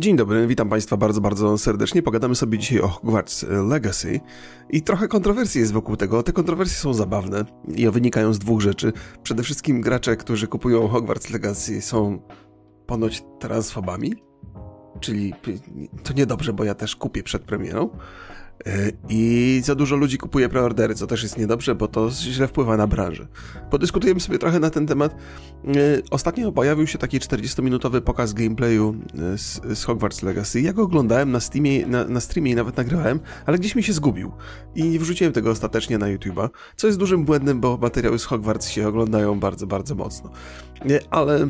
Dzień dobry, witam Państwa bardzo, bardzo serdecznie. Pogadamy sobie dzisiaj o Hogwarts Legacy i trochę kontrowersji jest wokół tego. Te kontrowersje są zabawne i wynikają z dwóch rzeczy. Przede wszystkim gracze, którzy kupują Hogwarts Legacy są ponoć transfobami, czyli to niedobrze, bo ja też kupię przed premierą. E, I za dużo ludzi kupuje preordery, co też jest niedobrze, bo to źle wpływa na branżę. Podyskutujemy sobie trochę na ten temat. E, ostatnio pojawił się taki 40-minutowy pokaz gameplayu e, z, z, Hogwarts Legacy. Ja go oglądałem na, Steamie, na, na streamie i nawet nagrałem, ale gdzieś mi się zgubił. I nie wrzuciłem tego ostatecznie na YouTube'a, co jest dużym błędem, bo materiały z Hogwarts się oglądają bardzo, bardzo mocno. Ale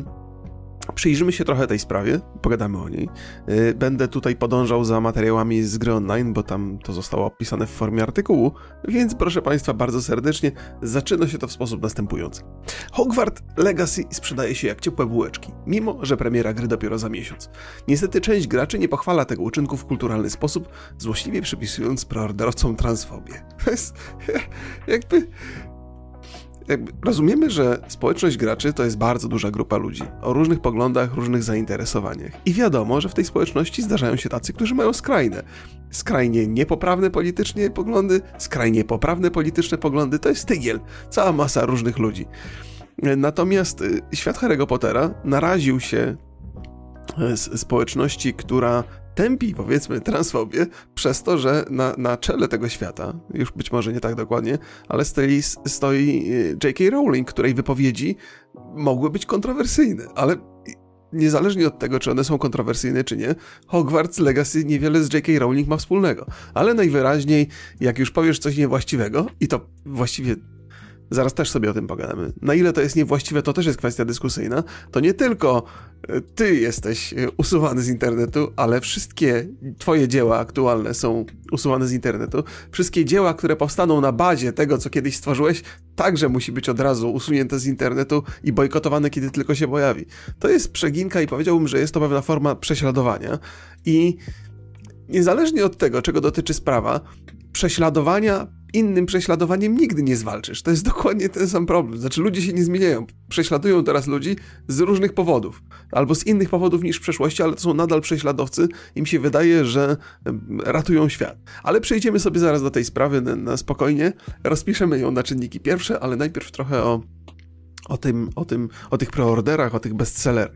Przyjrzymy się trochę tej sprawie, pogadamy o niej. Y, będę tutaj podążał za materiałami z gry online, bo tam to zostało opisane w formie artykułu, więc proszę Państwa bardzo serdecznie, zaczyna się to w sposób następujący. Hogwarts Legacy sprzedaje się jak ciepłe bułeczki, mimo że premiera gry dopiero za miesiąc. Niestety część graczy nie pochwala tego uczynku w kulturalny sposób, złośliwie przypisując preorderowcom transfobię. Jakby rozumiemy, że społeczność graczy to jest bardzo duża grupa ludzi o różnych poglądach, różnych zainteresowaniach. I wiadomo, że w tej społeczności zdarzają się tacy, którzy mają skrajne. Skrajnie niepoprawne politycznie poglądy, skrajnie poprawne polityczne poglądy to jest tygiel. Cała masa różnych ludzi. Natomiast y, świat Harry'ego Pottera naraził się y, społeczności, która tępi, powiedzmy, transfobię przez to, że na, na czele tego świata, już być może nie tak dokładnie, ale stoi, stoi y, J.K. Rowling, której wypowiedzi mogły być kontrowersyjne, ale niezależnie od tego, czy one są kontrowersyjne, czy nie, Hogwarts Legacy niewiele z J.K. Rowling ma wspólnego. Ale najwyraźniej, jak już powiesz coś niewłaściwego, i to właściwie Zaraz też sobie o tym pogadamy. Na ile to jest niewłaściwe, to też jest kwestia dyskusyjna. To nie tylko e, ty jesteś e, usuwany z internetu, ale wszystkie twoje dzieła aktualne są usuwane z internetu. Wszystkie dzieła, które powstaną na bazie tego, co kiedyś stworzyłeś, także musi być od razu usunięte z internetu i bojkotowane, kiedy tylko się pojawi. To jest przeginka i powiedziałbym, że jest to pewna forma prześladowania i niezależnie od tego, czego dotyczy sprawa, prześladowania innym prześladowaniem nigdy nie zwalczysz. To jest dokładnie ten sam problem. Znaczy, ludzie się nie zmieniają. Prześladują teraz ludzi z różnych powodów. Albo z innych powodów niż w przeszłości, ale to są nadal prześladowcy. Im się wydaje, że ratują świat. Ale przejdziemy sobie zaraz do tej sprawy na, na spokojnie. Rozpiszemy ją na czynniki pierwsze, ale najpierw trochę o o tym, o tym, o tych preorderach, o tych bestsellerach.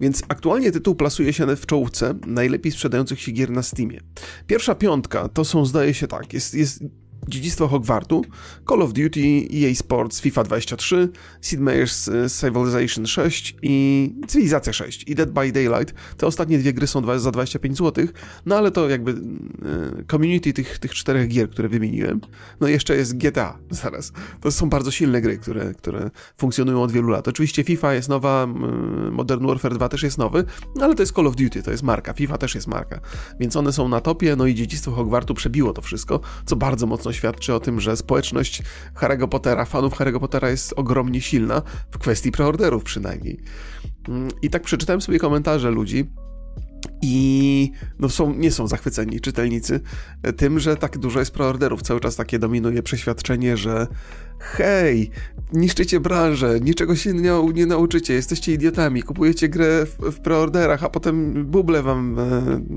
Więc aktualnie tytuł plasuje się w czołówce najlepiej sprzedających się gier na Steamie. Pierwsza piątka to są, zdaje się tak, jest, jest Dziedzictwo Hogwartu, Call of Duty, EA Sports, FIFA 23, Sid Meier's e, Civilization 6 i Cywilizacja 6 i Dead by Daylight. Te ostatnie dwie gry są za 25 zł, no ale to jakby e, community tych, tych czterech gier, które wymieniłem. No jeszcze jest GTA zaraz. To są bardzo silne gry, które, które funkcjonują od wielu lat. Oczywiście FIFA jest nowa, Modern Warfare 2 też jest nowy, no ale to jest Call of Duty, to jest marka. FIFA też jest marka. Więc one są na topie, no i Dziedzictwo Hogwartu przebiło to wszystko, co bardzo mocno świadczy o tym, że społeczność Harry'ego Pottera, fanów Harry'ego Pottera jest ogromnie silna, w kwestii preorderów przynajmniej. Mm, I tak przeczytałem sobie komentarze ludzi, i no są, nie są zachwyceni czytelnicy tym, że tak dużo jest preorderów. Cały czas takie dominuje przeświadczenie, że hej, niszczycie branżę, niczego się nie, nie nauczycie, jesteście idiotami, kupujecie grę w, w preorderach, a potem buble wam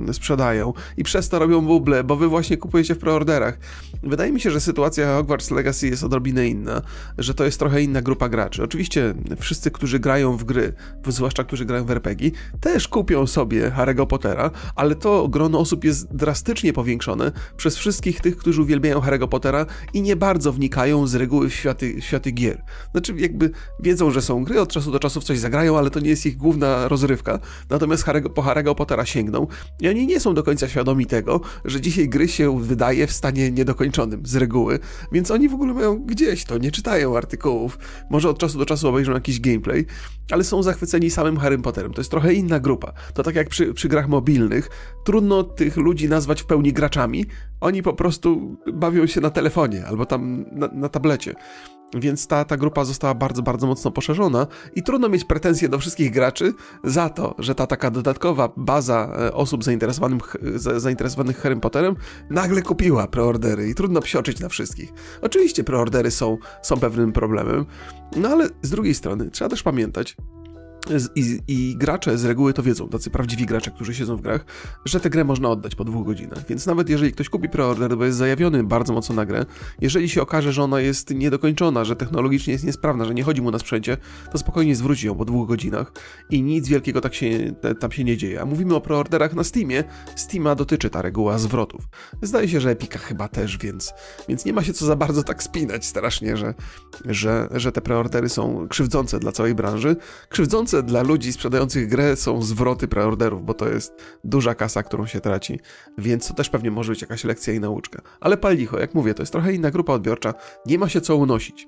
e, sprzedają i przez to robią buble, bo wy właśnie kupujecie w preorderach. Wydaje mi się, że sytuacja Hogwarts Legacy jest odrobinę inna, że to jest trochę inna grupa graczy. Oczywiście wszyscy, którzy grają w gry, zwłaszcza którzy grają w RPG, też kupią sobie Harry'ego Pottera, ale to grono osób jest drastycznie powiększone przez wszystkich tych, którzy uwielbiają Harry'ego Pottera i nie bardzo wnikają z reguły w światy, światy gier. Znaczy, jakby wiedzą, że są gry, od czasu do czasu w coś zagrają, ale to nie jest ich główna rozrywka. Natomiast Harry'ego, po Harry'ego Pottera sięgną i oni nie są do końca świadomi tego, że dzisiaj gry się wydaje w stanie niedokończonym z reguły, więc oni w ogóle mają gdzieś to, nie czytają artykułów, może od czasu do czasu obejrzą jakiś gameplay, ale są zachwyceni samym Harrym Potterem. To jest trochę inna grupa. To tak jak przy, przy grach mobilnych, trudno tych ludzi nazwać w pełni graczami, oni po prostu bawią się na telefonie albo tam na, na tablecie. Więc ta, ta grupa została bardzo, bardzo mocno poszerzona i trudno mieć pretensje do wszystkich graczy za to, że ta taka dodatkowa baza e, osób zainteresowanych, zainteresowanych Harry Potterem nagle kupiła preordery i trudno psioczyć na wszystkich. Oczywiście preordery są, są pewnym problemem, no ale z drugiej strony trzeba też pamiętać, i, I, gracze z reguły to wiedzą, tacy prawdziwi gracze, którzy siedzą w grach, że tę grę można oddać po dwóch godzinach. Więc nawet jeżeli ktoś kupi preorder, bo jest zajawiony bardzo mocno na grę, jeżeli się okaże, że ona jest niedokończona, że technologicznie jest niesprawna, że nie chodzi mu na sprzęcie, to spokojnie zwróci ją po dwóch godzinach i nic wielkiego tak się, tam się nie dzieje. A mówimy o preorderach na Steamie. Steama dotyczy ta reguła zwrotów. Zdaje się, że Epika chyba też, więc, więc nie ma się co za bardzo tak spinać strasznie, że, że, że te preordery są krzywdzące dla całej branży. Krzywdzące dla ludzi sprzedających grę są zwroty preorderów, bo to jest duża kasa, którą się traci, więc to też pewnie może być jakaś lekcja i nauczka. Ale pal licho, jak mówię, to jest trochę inna grupa odbiorcza, nie ma się co unosić.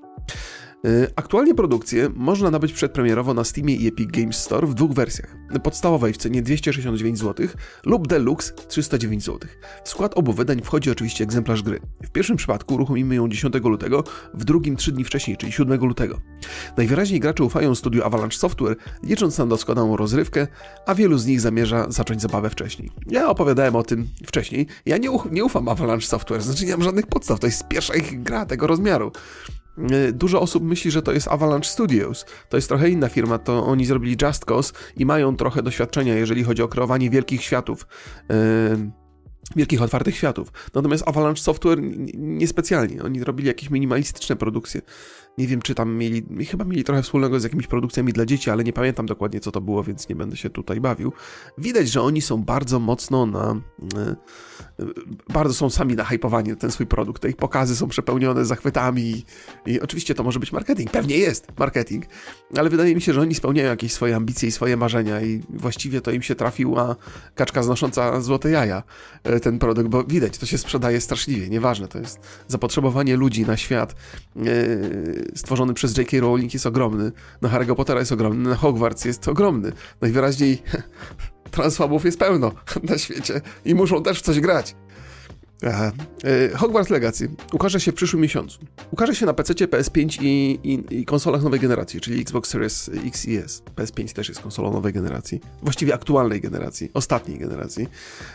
Y, aktualnie produkcję można nabyć przedpremierowo na Steamie i Epic Games Store w dwóch wersjach. Podstawowej w cenie 269 zł lub Deluxe 309 zł. W skład obu wydań wchodzi oczywiście egzemplarz gry. W pierwszym przypadku uruchomimy ją 10 lutego, w drugim 3 dni wcześniej, czyli 7 lutego. Najwyraźniej gracze ufają studiu Avalanche Software, licząc na doskonałą rozrywkę, a wielu z nich zamierza zacząć zabawę wcześniej. Ja opowiadałem o tym wcześniej. Ja nie, nie ufam Avalanche Software, znaczy nie mam żadnych podstaw, to jest pierwsza ich gra tego rozmiaru. Y, dużo osób myśli, że to jest Avalanche Studios. To jest trochę inna firma, to oni zrobili Just Cause i mają trochę doświadczenia, jeżeli chodzi o kreowanie wielkich światów. Yy, wielkich otwartych światów. Natomiast Avalanche Software niespecjalnie. Oni robili jakieś minimalistyczne produkcje. Nie wiem, czy tam mieli, chyba mieli trochę wspólnego z jakimiś produkcjami dla dzieci, ale nie pamiętam dokładnie, co to było, więc nie będę się tutaj bawił. Widać, że oni są bardzo mocno na. E, bardzo są sami nahypowani na ten swój produkt. Te ich pokazy są przepełnione zachwytami i, i oczywiście to może być marketing. Pewnie jest marketing, ale wydaje mi się, że oni spełniają jakieś swoje ambicje i swoje marzenia i właściwie to im się trafiła kaczka znosząca złote jaja, e, ten produkt, bo widać, to się sprzedaje straszliwie. Nieważne, to jest zapotrzebowanie ludzi na świat. Stworzony przez J.K. Rowling jest ogromny, na Harry'ego Pottera jest ogromny, na Hogwarts jest ogromny. Najwyraźniej transfobów jest pełno na świecie i muszą też w coś grać. Aha. E, Hogwarts Legacy ukaże się w przyszłym miesiącu. Ukaże się na PC, PS5 i, i, i, konsolach nowej generacji, czyli Xbox Series X i S. PS5 też jest konsolą nowej generacji, właściwie aktualnej generacji, ostatniej generacji.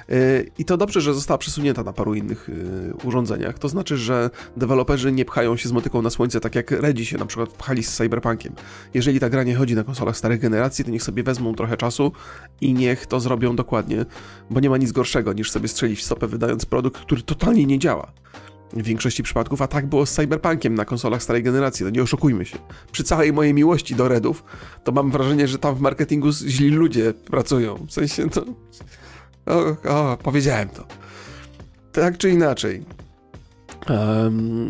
E, I to dobrze, że została przesunięta na paru innych e, urządzeniach. To znaczy, że deweloperzy nie pchają się z motyką na słońce, tak jak Redzi się na przykład pchali z Cyberpunkiem. Jeżeli ta gra nie chodzi na konsolach starych generacji, to niech sobie wezmą trochę czasu i niech to zrobią dokładnie, bo nie ma nic gorszego niż sobie strzelić w stopę wydając produkt, który który totalnie nie działa. W większości przypadków, a tak było z Cyberpunkiem na konsolach starej generacji, no nie oszukujmy się. Przy całej mojej miłości do Redów, to mam wrażenie, że tam w marketingu źli ludzie pracują. W sensie, to... O, o powiedziałem to. Tak czy inaczej, Um,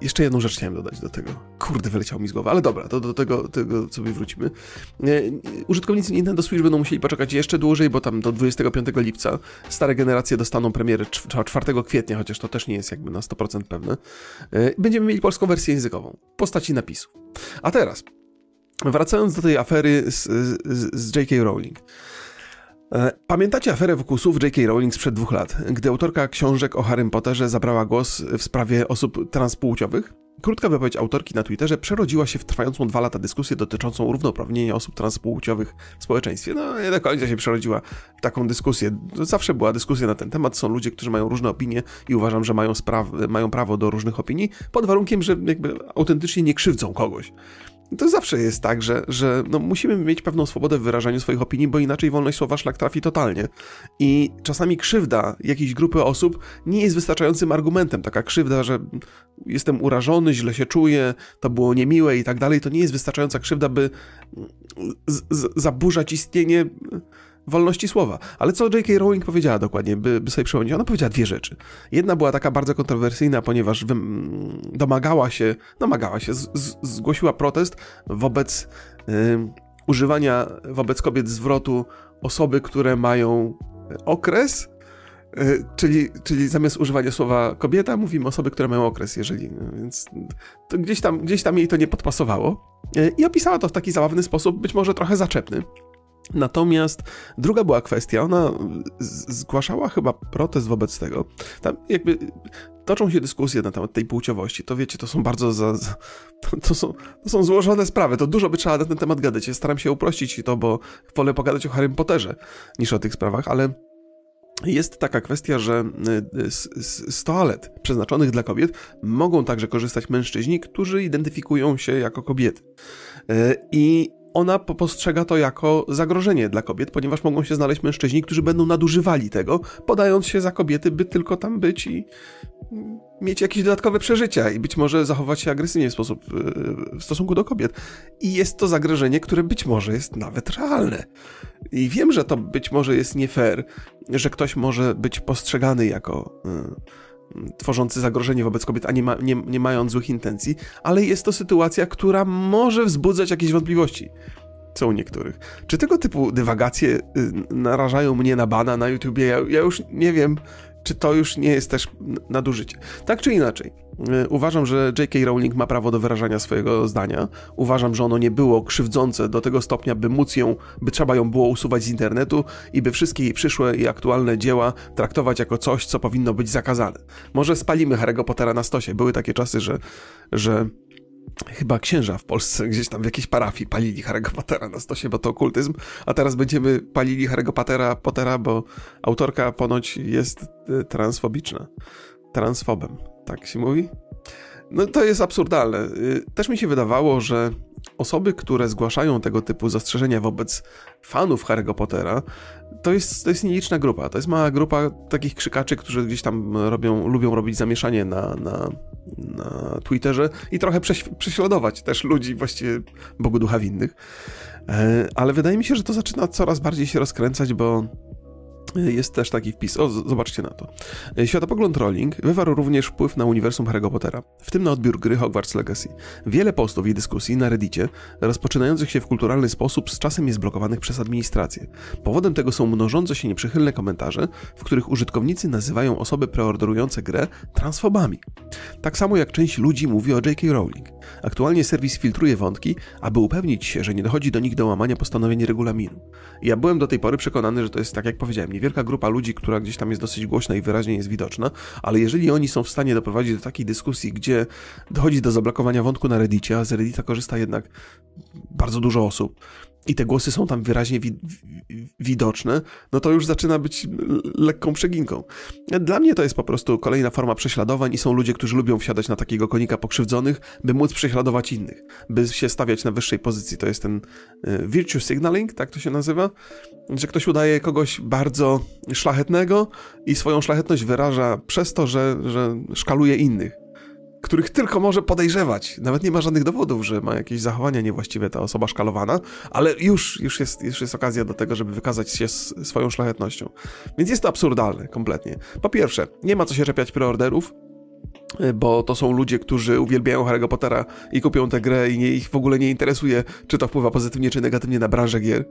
jeszcze jedną rzecz chciałem dodać do tego. Kurde, wyleciał mi z głowy, ale dobra, to do tego, tego sobie wrócimy. E, użytkownicy Nintendo Switch będą musieli poczekać jeszcze dłużej, bo tam do 25 lipca stare generacje dostaną premiery 4 kwietnia, chociaż to też nie jest jakby na 100% pewne. E, będziemy mieli polską wersję językową, postaci napisu. A teraz, wracając do tej afery z, z, z J.K. Rowling. E, pamiętacie aferę wokół słów J.K. Rowling sprzed dwóch lat, gdy autorka książek o Harrym Potterze zabrała głos w sprawie osób transpłciowych? Krótka wypowiedź autorki na Twitterze przerodziła się w trwającą dwa lata dyskusję dotyczącą równouprawnienia osób transpłciowych w społeczeństwie. No, nie do końca się przerodziła w taką dyskusję. Zawsze była dyskusja na ten temat. Są ludzie, którzy mają różne opinie i uważam, że mają, mają prawo do różnych opinii, pod warunkiem, że jakby autentycznie nie krzywdzą kogoś. To zawsze jest tak, że, że no musimy mieć pewną swobodę w wyrażaniu swoich opinii, bo inaczej wolność słowa szlak trafi totalnie. I czasami krzywda jakiejś grupy osób nie jest wystarczającym argumentem. Taka krzywda, że jestem urażony, źle się czuję, to było niemiłe i tak dalej, to nie jest wystarczająca krzywda, by zaburzać istnienie wolności słowa. Ale co J.K. Rowling powiedziała dokładnie, by, by sobie przypomnieć? Ona powiedziała dwie rzeczy. Jedna była taka bardzo kontrowersyjna, ponieważ domagała się, domagała się, z, z, zgłosiła protest wobec y, używania wobec kobiet zwrotu osoby, które mają okres, y, czyli, czyli zamiast używania słowa kobieta, mówimy osoby, które mają okres, jeżeli, więc to gdzieś tam, gdzieś tam jej to nie podpasowało. Y, I opisała to w taki zabawny sposób, być może trochę zaczepny. Natomiast druga była kwestia, ona zgłaszała chyba protest wobec tego. Tam jakby toczą się dyskusje na temat tej płciowości. To wiecie, to są bardzo za, za, to, są, to są złożone sprawy. To dużo by trzeba na ten temat gadać. Ja staram się uprościć to, bo wolę pogadać o Harrym Potterze niż o tych sprawach, ale jest taka kwestia, że y, z, toalet przeznaczonych dla kobiet mogą także korzystać mężczyźni, którzy identyfikują się jako kobiety. Y, I ona postrzega to jako zagrożenie dla kobiet, ponieważ mogą się znaleźć mężczyźni, którzy będą nadużywali tego, podając się za kobiety, by tylko tam być i mieć jakieś dodatkowe przeżycia i być może zachować się agresywnie w sposób w stosunku do kobiet. I jest to zagrożenie, które być może jest nawet realne. I wiem, że to być może jest nie fair, że ktoś może być postrzegany jako tworzący zagrożenie wobec kobiet, a nie, ma, nie, nie mając złych intencji, ale jest to sytuacja, która może wzbudzać jakieś wątpliwości. Co u niektórych. Czy tego typu dywagacje y, narażają mnie na bana na YouTubie? Ja, ja już nie wiem, czy to już nie jest też nadużycie. Tak czy inaczej, y, uważam, że J.K. Rowling ma prawo do wyrażania swojego zdania. Uważam, że ono nie było krzywdzące do tego stopnia, by móc ją, by trzeba ją było usuwać z internetu i by wszystkie jej przyszłe i aktualne dzieła traktować jako coś, co powinno być zakazane. Może spalimy Harry'ego Pottera na stosie. Były takie czasy, że, że chyba księża w Polsce gdzieś tam w jakiejś parafii palili Harry'ego Pottera na stosie, bo to okultyzm, a teraz będziemy palili Harry'ego Pottera, Pottera, bo autorka ponoć jest y, transfobiczna. Transfobem, tak się mówi? No to jest absurdalne. Y, też mi się wydawało, że osoby, które zgłaszają tego typu zastrzeżenia wobec fanów Harry'ego Pottera, to jest, to jest nieliczna grupa. To jest mała grupa takich krzykaczy, którzy gdzieś tam robią, lubią robić zamieszanie na, na, na Twitterze i trochę prześladować też ludzi, właściwie Bogu ducha winnych. E, ale wydaje mi się, że to zaczyna coraz bardziej się rozkręcać, bo jest też taki wpis. O, zobaczcie na to. Światopogląd Rolling wywarł również wpływ na uniwersum Harry'ego Pottera, w tym na odbiór gry Hogwarts Legacy. Wiele postów i dyskusji na Reddicie, rozpoczynających się w kulturalny sposób, z czasem jest blokowanych przez administrację. Powodem tego są mnożące się nieprzychylne komentarze, w których użytkownicy nazywają osoby preorderujące grę transfobami. Tak samo jak część ludzi mówi o J.K. Rowling. Aktualnie serwis filtruje wątki, aby upewnić się, że nie dochodzi do nich do łamania postanowień regulaminu. Ja byłem do tej pory przekonany, że to jest tak jak powiedziałem, niewielka grupa ludzi, która gdzieś tam jest dosyć głośna i wyraźnie jest widoczna, ale jeżeli oni są w stanie doprowadzić do takiej dyskusji, gdzie dochodzi do zablokowania wątku na Reddicie, a z Reddita korzysta jednak bardzo dużo osób, i te głosy są tam wyraźnie wi widoczne, no to już zaczyna być lekką przeginką. Dla mnie to jest po prostu kolejna forma prześladowań i są ludzie, którzy lubią wsiadać na takiego konika pokrzywdzonych, by móc prześladować innych, by się stawiać na wyższej pozycji. To jest ten y, virtue signaling, tak to się nazywa, że ktoś udaje kogoś bardzo szlachetnego i swoją szlachetność wyraża przez to, że, że szkaluje innych których tylko może podejrzewać. Nawet nie ma żadnych dowodów, że ma jakieś zachowania niewłaściwe ta osoba szkalowana, ale już, już, jest, już jest okazja do tego, żeby wykazać się swoją szlachetnością. Więc jest to absurdalne kompletnie. Po pierwsze, nie ma co się czepiać preorderów, bo to są ludzie, którzy uwielbiają Harry'ego Pottera i kupią tę grę i nie, ich w ogóle nie interesuje, czy to wpływa pozytywnie, czy negatywnie na branżę gier.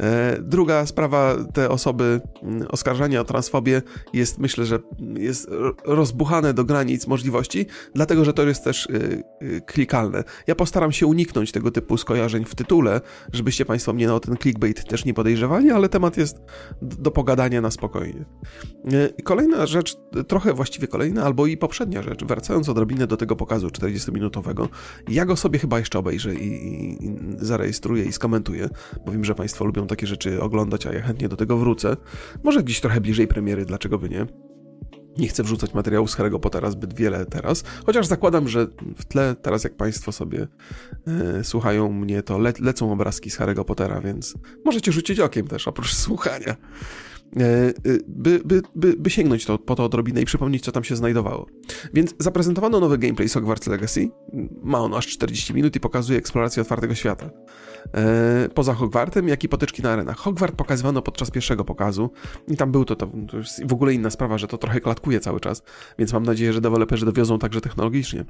E, druga sprawa, te osoby mm, oskarżania o transfobię jest, myślę, że jest rozbuchane do granic możliwości, dlatego, że to jest też y, y, klikalne. Ja postaram się uniknąć tego typu skojarzeń w tytule, żebyście Państwo mnie o ten clickbait też nie podejrzewali, ale temat jest do pogadania na spokojnie. E, kolejna rzecz, trochę właściwie kolejna, albo i poprzednia rzecz, wracając odrobinę do tego pokazu 40-minutowego, ja go sobie chyba jeszcze obejrzę i, i, i zarejestruję i skomentuję, bo wiem, że Państwo lubią takie rzeczy oglądać, a ja chętnie do tego wrócę. Może gdzieś trochę bliżej premiery, dlaczego by nie? Nie chcę wrzucać materiału z Harry'ego Pottera zbyt wiele teraz, chociaż zakładam, że w tle teraz jak Państwo sobie e, słuchają mnie, to le lecą obrazki z Harry'ego Pottera, więc możecie rzucić okiem też, oprócz słuchania. E, e, by, by, by, by sięgnąć to, po to odrobinę i przypomnieć, co tam się znajdowało. Więc zaprezentowano nowy gameplay z Hogwarts Legacy. Ma on aż 40 minut i pokazuje eksplorację otwartego świata. E, poza Hogwartem, jak i potyczki na arenach. Hogwart pokazywano podczas pierwszego pokazu i tam był to, to, to w ogóle inna sprawa, że to trochę klatkuje cały czas, więc mam nadzieję, że deweloperzy dowiozą także technologicznie.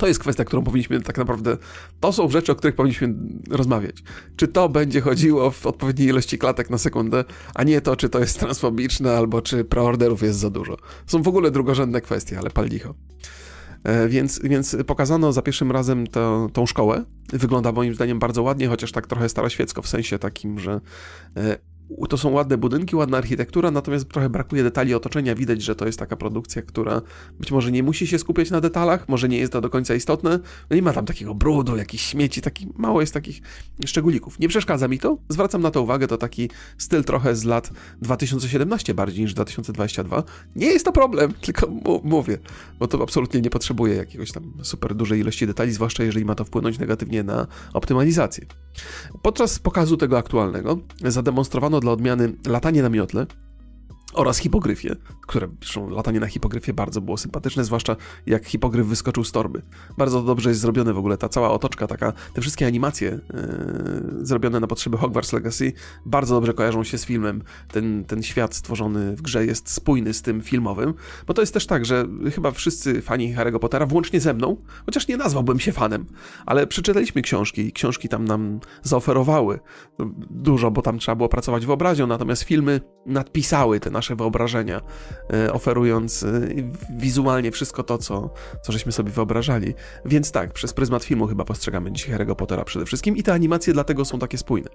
To jest kwestia, którą powinniśmy tak naprawdę. To są rzeczy, o których powinniśmy rozmawiać. Czy to będzie chodziło w odpowiedniej ilości klatek na sekundę, a nie to, czy to jest transfobiczne, albo czy preorderów jest za dużo. Są w ogóle drugorzędne kwestie, ale pal licho. E, więc, więc pokazano za pierwszym razem to, tą szkołę. Wygląda moim zdaniem bardzo ładnie, chociaż tak trochę staroświecko, w sensie takim, że e, to są ładne budynki, ładna architektura, natomiast trochę brakuje detali otoczenia. Widać, że to jest taka produkcja, która być może nie musi się skupiać na detalach, może nie jest to do końca istotne. No nie ma tam takiego brudu, jakichś śmieci, taki, mało jest takich szczególików. Nie przeszkadza mi to, zwracam na to uwagę, to taki styl trochę z lat 2017 bardziej niż 2022. Nie jest to problem, tylko mówię, bo to absolutnie nie potrzebuje jakiegoś tam super dużej ilości detali, zwłaszcza jeżeli ma to wpłynąć negatywnie na optymalizację. Podczas pokazu tego aktualnego zademonstrowano dla odmiany latanie na miotle, oraz hipogryfie, które zresztą latanie na hipogryfie bardzo było sympatyczne, zwłaszcza jak hipogryf wyskoczył z torby. Bardzo dobrze jest zrobione w ogóle, ta cała otoczka taka, te wszystkie animacje yy, zrobione na potrzeby Hogwarts Legacy bardzo dobrze kojarzą się z filmem. Ten, ten świat stworzony w grze jest spójny z tym filmowym, bo to jest też tak, że chyba wszyscy fani Harry'ego Pottera, włącznie ze mną, chociaż nie nazwałbym się fanem, ale przeczytaliśmy książki i książki tam nam zaoferowały dużo, bo tam trzeba było pracować wyobraźnią, natomiast filmy nadpisały te nasze wyobrażenia, e, oferując e, wizualnie wszystko to, co, co żeśmy sobie wyobrażali. Więc tak, przez pryzmat filmu chyba postrzegamy dzisiaj Harry'ego Pottera przede wszystkim i te animacje dlatego są takie spójne.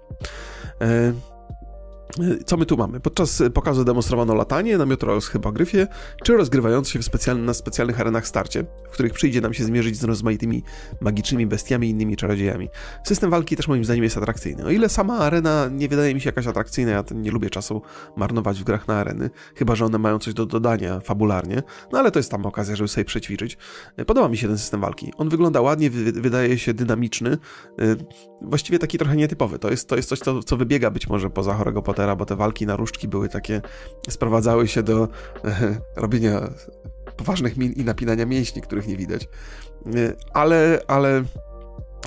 E, co my tu mamy? Podczas pokazu demonstrowano latanie, namiot oraz hypogryfie, czy rozgrywające się w specjalny, na specjalnych arenach starcie, w których przyjdzie nam się zmierzyć z rozmaitymi magicznymi bestiami i innymi czarodziejami. System walki też moim zdaniem jest atrakcyjny. O ile sama arena nie wydaje mi się jakaś atrakcyjna, ja nie lubię czasu marnować w grach na areny, chyba że one mają coś do dodania fabularnie, no ale to jest tam okazja, żeby sobie przećwiczyć. Podoba mi się ten system walki. On wygląda ładnie, wydaje się dynamiczny, y, właściwie taki trochę nietypowy. To jest, to jest coś, co, co wybiega być może poza chorego Pottera, bo te walki na różdżki były takie, sprowadzały się do robienia poważnych min i napinania mięśni, których nie widać. E, ale, ale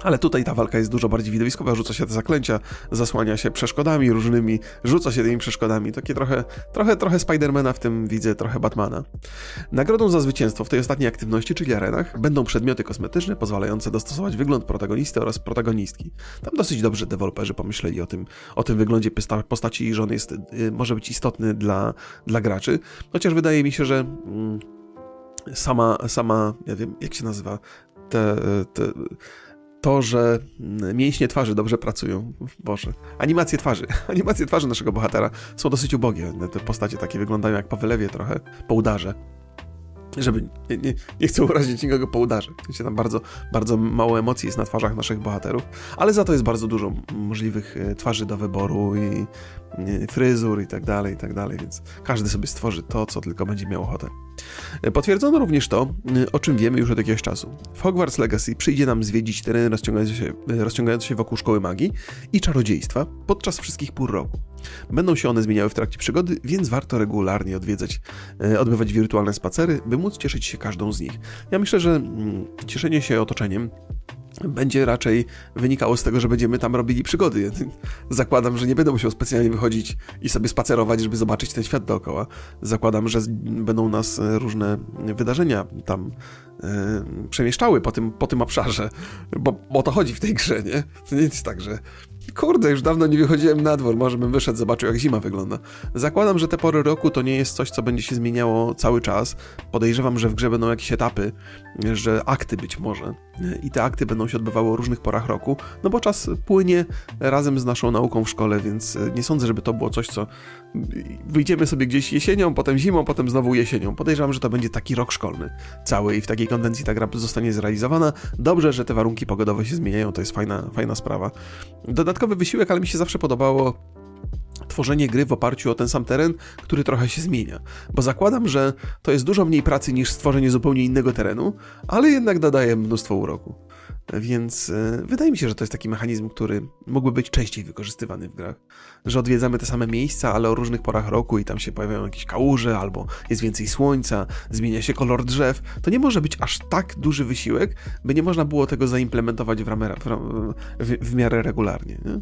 ale tutaj ta walka jest dużo bardziej widowiskowa, rzuca się te zaklęcia, zasłania się przeszkodami różnymi, rzuca się tymi przeszkodami. Takie trochę, trochę, trochę Spidermana w tym widzę, trochę Batmana. Nagrodą za zwycięstwo w tej ostatniej aktywności, czyli arenach, będą przedmioty kosmetyczne pozwalające dostosować wygląd protagonisty oraz protagonistki. Tam dosyć dobrze deweloperzy pomyśleli o tym, o tym wyglądzie postaci i że on jest, y, może być istotny dla, dla graczy. Chociaż wydaje mi się, że mm, sama, sama, nie wiem, jak się nazywa, te, te to, że mięśnie twarzy dobrze pracują. Boże. Animacje twarzy. Animacje twarzy naszego bohatera są dosyć ubogie. Te postacie takie wyglądają jak po wylewie trochę, po udarze. Żeby, nie, nie, nie chcę urazić nikogo po udarze. Wiecie, tam bardzo, bardzo mało emocji jest na twarzach naszych bohaterów, ale za to jest bardzo dużo możliwych e, twarzy do wyboru i fryzur i tak dalej, i tak dalej, więc każdy sobie stworzy to, co tylko będzie miał ochotę. Potwierdzono również to, o czym wiemy już od jakiegoś czasu. W Hogwarts Legacy przyjdzie nam zwiedzić tereny rozciągające się, rozciągające się wokół szkoły magii i czarodziejstwa podczas wszystkich pór roku. Będą się one zmieniały w trakcie przygody, więc warto regularnie odwiedzać, e, odbywać wirtualne spacery, by móc cieszyć się każdą z nich. Ja myślę, że mm, cieszenie się otoczeniem będzie raczej wynikało z tego, że będziemy tam robili przygody. Zakładam, że nie będę musiał specjalnie wychodzić i sobie spacerować, żeby zobaczyć ten świat dookoła. Zakładam, że będą nas e, różne wydarzenia tam e, przemieszczały po tym, po tym obszarze, bo, bo o to chodzi w tej grze, nie? To nie jest tak, że Kurde, już dawno nie wychodziłem na dwór, może bym wyszedł, zobaczył jak zima wygląda. Zakładam, że te pory roku to nie jest coś, co będzie się zmieniało cały czas. Podejrzewam, że w grze będą jakieś etapy, że akty być może. I te akty będą się odbywały o różnych porach roku, no bo czas płynie razem z naszą nauką w szkole, więc nie sądzę, żeby to było coś, co wyjdziemy sobie gdzieś jesienią, potem zimą, potem znowu jesienią. Podejrzewam, że to będzie taki rok szkolny cały i w takiej konwencji ta gra zostanie zrealizowana. Dobrze, że te warunki pogodowe się zmieniają, to jest fajna, fajna sprawa. Dodatkowy wysiłek, ale mi się zawsze podobało tworzenie gry w oparciu o ten sam teren, który trochę się zmienia. Bo zakładam, że to jest dużo mniej pracy niż stworzenie zupełnie innego terenu, ale jednak dodaje mnóstwo uroku. Więc e, wydaje mi się, że to jest taki mechanizm, który mógłby być częściej wykorzystywany w grach. Że odwiedzamy te same miejsca, ale o różnych porach roku i tam się pojawiają jakieś kałuże, albo jest więcej słońca, zmienia się kolor drzew. To nie może być aż tak duży wysiłek, by nie można było tego zaimplementować w, ramę, w, w miarę regularnie. Nie?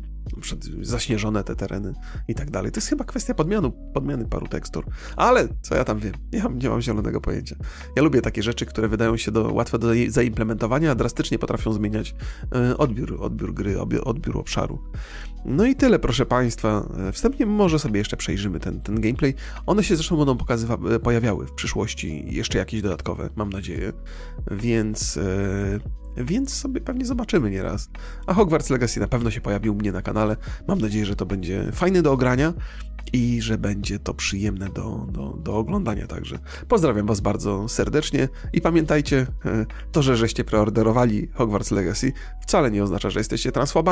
zaśnieżone te tereny i tak dalej. To jest chyba kwestia podmianu, podmiany paru tekstur. Ale co ja tam wiem? Mam, nie mam zielonego pojęcia. Ja lubię takie rzeczy, które wydają się do, łatwe do zaimplementowania, a drastycznie potrafią zmieniać e, odbiór, odbiór gry, odbiór obszaru. No i tyle, proszę Państwa. E, wstępnie może sobie jeszcze przejrzymy ten, ten gameplay. One się zresztą będą pokazywa- e, pojawiały w przyszłości jeszcze jakieś dodatkowe, mam nadzieję. Więc więc sobie pewnie zobaczymy nieraz. A Hogwarts Legacy na pewno się pojawił u mnie na kanale. Mam nadzieję, że to będzie fajne do ogrania i że będzie to przyjemne do, do, do oglądania także. Pozdrawiam Was bardzo serdecznie i pamiętajcie, e, to, że żeście preorderowali Hogwarts Legacy wcale nie oznacza, że jesteście transfobami,